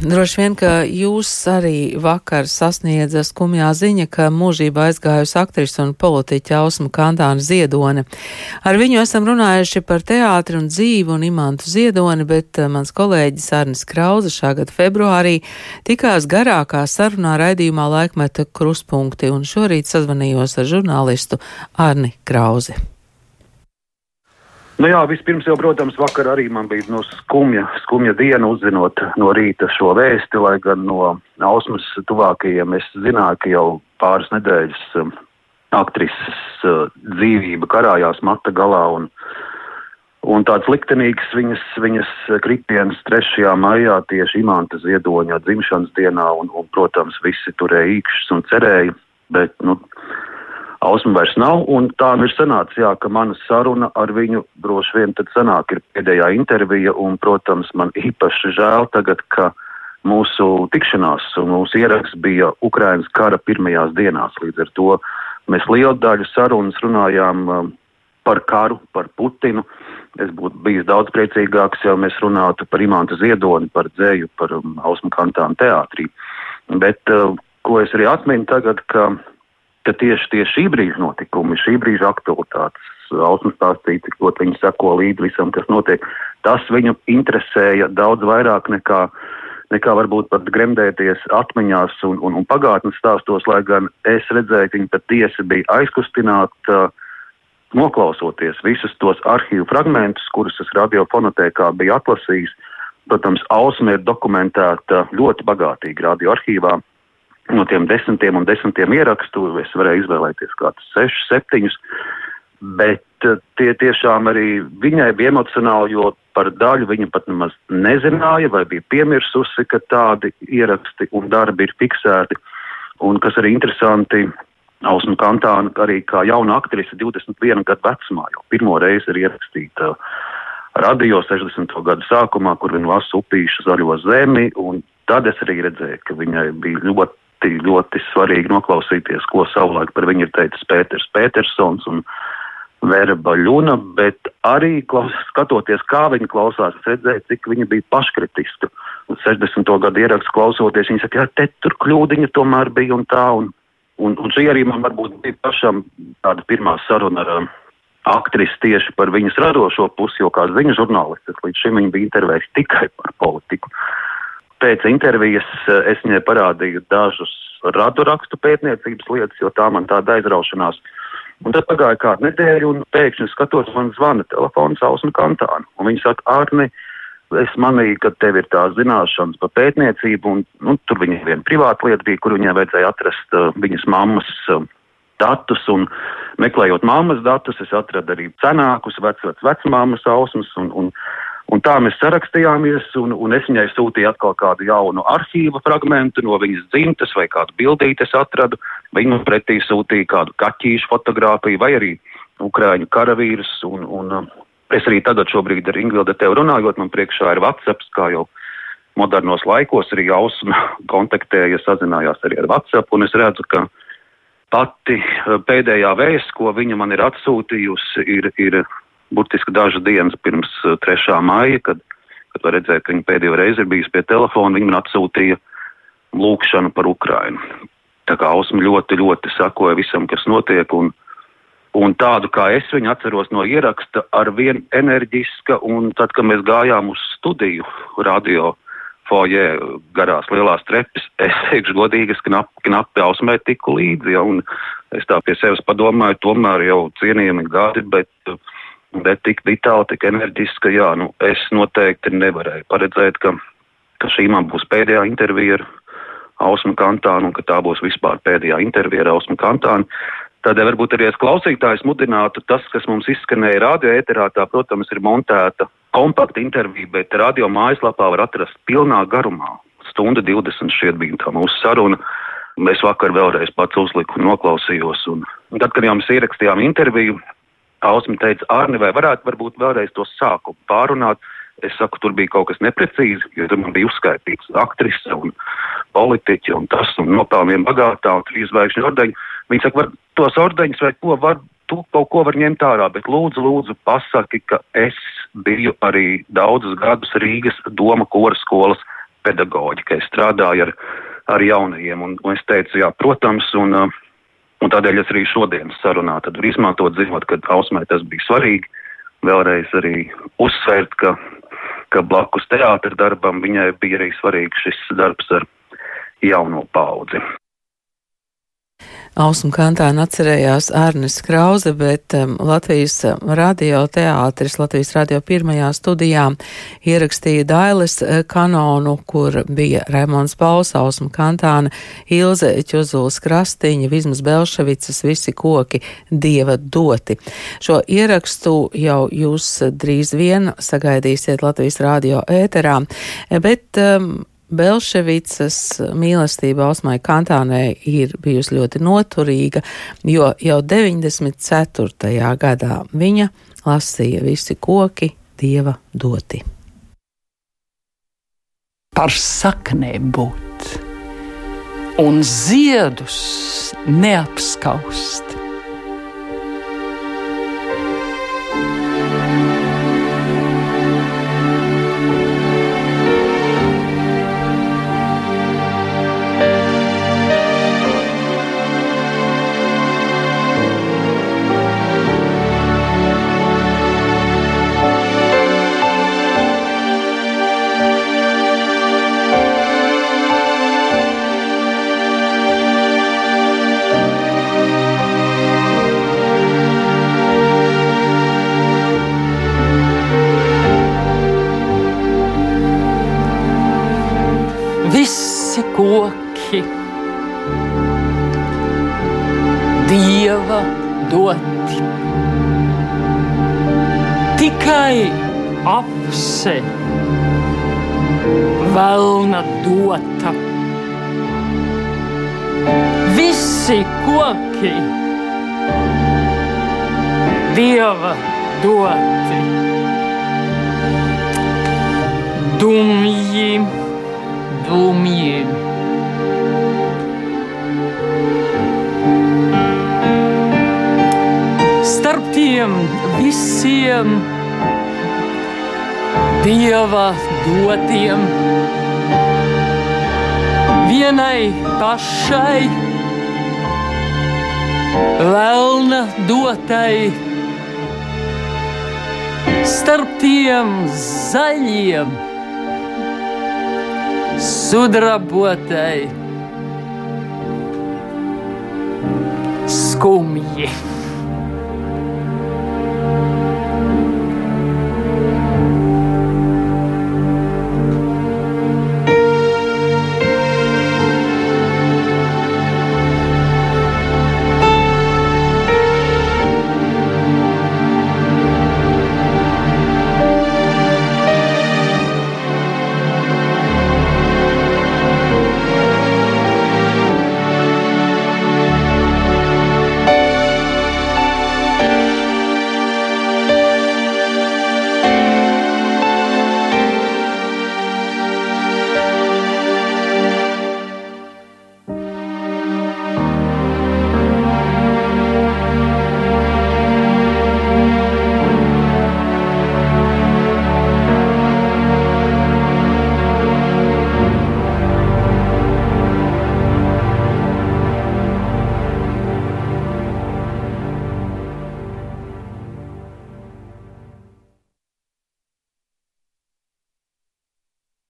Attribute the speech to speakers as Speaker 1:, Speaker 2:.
Speaker 1: droši vien, ka jūs arī vakar sasniedza skumjā ziņa, ka mūžībā aizgājusi aktrise un politiķa Ausma Kantāna Ziedone. Ar viņu esam runājuši par teātri un dzīvi un imantu Ziedoni, bet eh, mans kolēģis Arnis Krauze šā gada februārī tikās garākā sarunā raidījumā laikmeta kruspunkti un šorīt sazvanījos ar žurnālistu Arni Krauzi.
Speaker 2: Nu jā, vispirms jau, protams, vakar arī man bija no skumja, skumja diena uzzinot no rīta šo vēsti, lai gan no ausmas tuvākajiem es zināju, ka jau pāris nedēļas um, aktrises uh, dzīvība karājās mata galā un, un tāds liktenīgs viņas, viņas kritiens 3. maijā tieši Imanta Ziedoņa dzimšanas dienā un, un, protams, visi turēja īkšķus un cerēja, bet, nu, Ausma vairs nav, un tā nu ir sanācis, jā, ka mana saruna ar viņu droši vien tad sanāk ir pēdējā intervija, un, protams, man īpaši žēl tagad, ka mūsu tikšanās un mūsu ieraksts bija Ukrainas kara pirmajās dienās. Līdz ar to mēs lielu daļu sarunas runājām um, par karu, par Putinu. Es būtu bijis daudz priecīgāks, ja mēs runātu par Imantu Ziedoni, par dzēju, par um, Ausmu kantānu teātrī. Bet, uh, ko es arī atminu tagad, ka ka tieši, tieši šī brīža notikumi, šī brīža aktualitātes, Ausmas stāstīja, cik ļoti viņi seko līdzi visam, kas notiek, tas viņu interesēja daudz vairāk nekā, nekā varbūt pat gremdēties atmiņās un, un, un pagātnes stāstos, lai gan es redzēju, ka viņi patiesi bija aizkustināti, uh, noklausoties visus tos arhīvu fragmentus, kurus es radiofonotēkā biju atlasījis. Protams, Ausma ir dokumentēta ļoti bagātīgi radioarkīvā no tiem desmitiem un desmitiem ierakstu es varēju izvēlēties kādus sešus, septiņus, bet eh, tie tiešām arī viņai bija emocionāli, jo par daļu viņa pat nemaz nezināja vai bija piemirsusi, ka tādi ieraksti un darbi ir fiksēti. Un kas arī interesanti, Ausma Kantāna arī kā jauna aktrise 21 gadu vecumā jau pirmo reizi ir ierakstīta radio 60. gadu sākumā, kur viņa lasa upīšu zaļo zemi, un tad es arī redzēju, ka viņai bija ļoti ļoti, ļoti svarīgi noklausīties, ko savulaik par viņu ir teicis Pēters Petersons un Vera Baļuna, bet arī klaus, skatoties, kā viņa klausās, es redzēju, cik viņa bija paškritiska. 60. gadu ierakstu klausoties, viņa saka, jā, te tur kļūdiņa tomēr bija un tā, un, un, un šī arī man varbūt bija pašam tāda pirmā saruna ar um, aktrisi tieši par viņas radošo pusi, jo kā ziņu žurnālistis līdz šim viņa bija intervējis tikai par politiku. Uh, Pēc intervijas eh, es viņai parādīju dažus radu rakstu pētniecības lietas, jo tā man tāda aizraušanās. Un tad pagāja kāda nedēļa, un pēkšņi skatos, man zvana telefons Ausma Kantāna. Viņa saka, Arni, es manīju, ka tev ir tās zināšanas par pētniecību, un nu, tur viņa viena privāta lieta bija, kur viņai vajadzēja atrast uh, viņas mammas uh, datus, un meklējot mammas datus, es atradu arī cenākus vecvec vecmāmas ausmas, un, un Un tā mēs sarakstījāmies, un, un es viņai sūtīju atkal kādu jaunu arhīva fragment no viņas dzimtes vai kādu bildīti es atradu. Viņa pretī sūtīja kādu kaķīšu fotografiju vai arī Ukrāņu karavīrus. Un, un, um, es arī tagad šobrīd ar Ingvildu tevi runājot, man priekšā ir WhatsApp, kā jau modernos laikos arī Ausma kontaktēja, sazinājās arī ar WhatsApp, un es redzu, ka pati uh, pēdējā vēsts, ko viņa man ir atsūtījusi, ir, ir burtiski dažas dienas pirms 3. Eh, maija, kad, kad var redzēt, ka viņa pēdējo reizi ir bijusi pie telefona, viņa man atsūtīja lūkšanu par Ukrainu. Tā kā Ausma ļoti, ļoti sakoja visam, kas notiek, un, un tādu kā es viņu atceros no ieraksta, ar vien enerģiska, un tad, kad mēs gājām uz studiju radio foje garās lielās trepes, es teikšu godīgi, es knapi, knapi ausmē tiku līdzi, ja, un es tā pie sevis padomāju, tomēr jau cienījami gadi, bet uh, bet tik vitāli, tik enerģiska, jā, nu, es noteikti nevarēju paredzēt, ka, ka šī man būs pēdējā intervija ar Ausmu Kantānu un ka tā būs vispār pēdējā intervija ar Ausmu Kantānu. Tādēļ varbūt arī es klausītājs mudinātu tas, kas mums izskanēja radio ēterā, tā, protams, ir montēta kompakta intervija, bet radio mājaslapā var atrast pilnā garumā. Stunda 20 šķiet bija tā mūsu saruna. Es vakar vēlreiz pats uzliku un noklausījos. Un tad, kad jau mēs ierakstījām interviju, Ausma teica, Arni, vai varētu varbūt vēlreiz to sākumu pārunāt. Es saku, tur bija kaut kas neprecīzi, jo tur man bija uzskaitīts aktrise un politiķi un tas un nopelniem bagātā un trīs zvaigžņu ordeņi. Viņi saka, var tos ordeņus vai ko var, tu kaut ko var ņemt ārā, bet lūdzu, lūdzu, pasaki, ka es biju arī daudzus gadus Rīgas doma kora skolas pedagoģi, ka es strādāju ar, ar jaunajiem. Un, un es teicu, jā, protams, un, un tādēļ es arī šodienas sarunā izmantot, zinot, ka Ausmai tas bija svarīgi. Vēlreiz arī uzsvērt, ka, ka blakus teātra darbam viņai bija arī svarīgs šis darbs ar jauno paudzi.
Speaker 1: Ausmu kantāna atcerējās Ārnes Krauze, bet um, Latvijas radio teātris, Latvijas radio pirmajā studijā ierakstīja Dailes uh, kanonu, kur bija Raimons Pauls, Ausmu kantāna, Ilze Ķuzuls Krastiņa, Vismas Belševicas, visi koki dieva doti. Šo ierakstu jau jūs drīz vien sagaidīsiet Latvijas radio ēterā, bet um, Belševicas mīlestība Osmai Kantānai ir bijusi ļoti noturīga, jo jau 94. gadā viņa lasīja visi koki dieva doti.
Speaker 3: Par saknēm būt un ziedus neapskaust. Visi koki dieva doti. Tikai apse vēlna dota. Visi koki dieva doti. Dumji dumji. Starp tiem visiem dieva dotiem, vienai pašai, vēlna dotai, starp tiem zaļiem sudrabotai, skumji.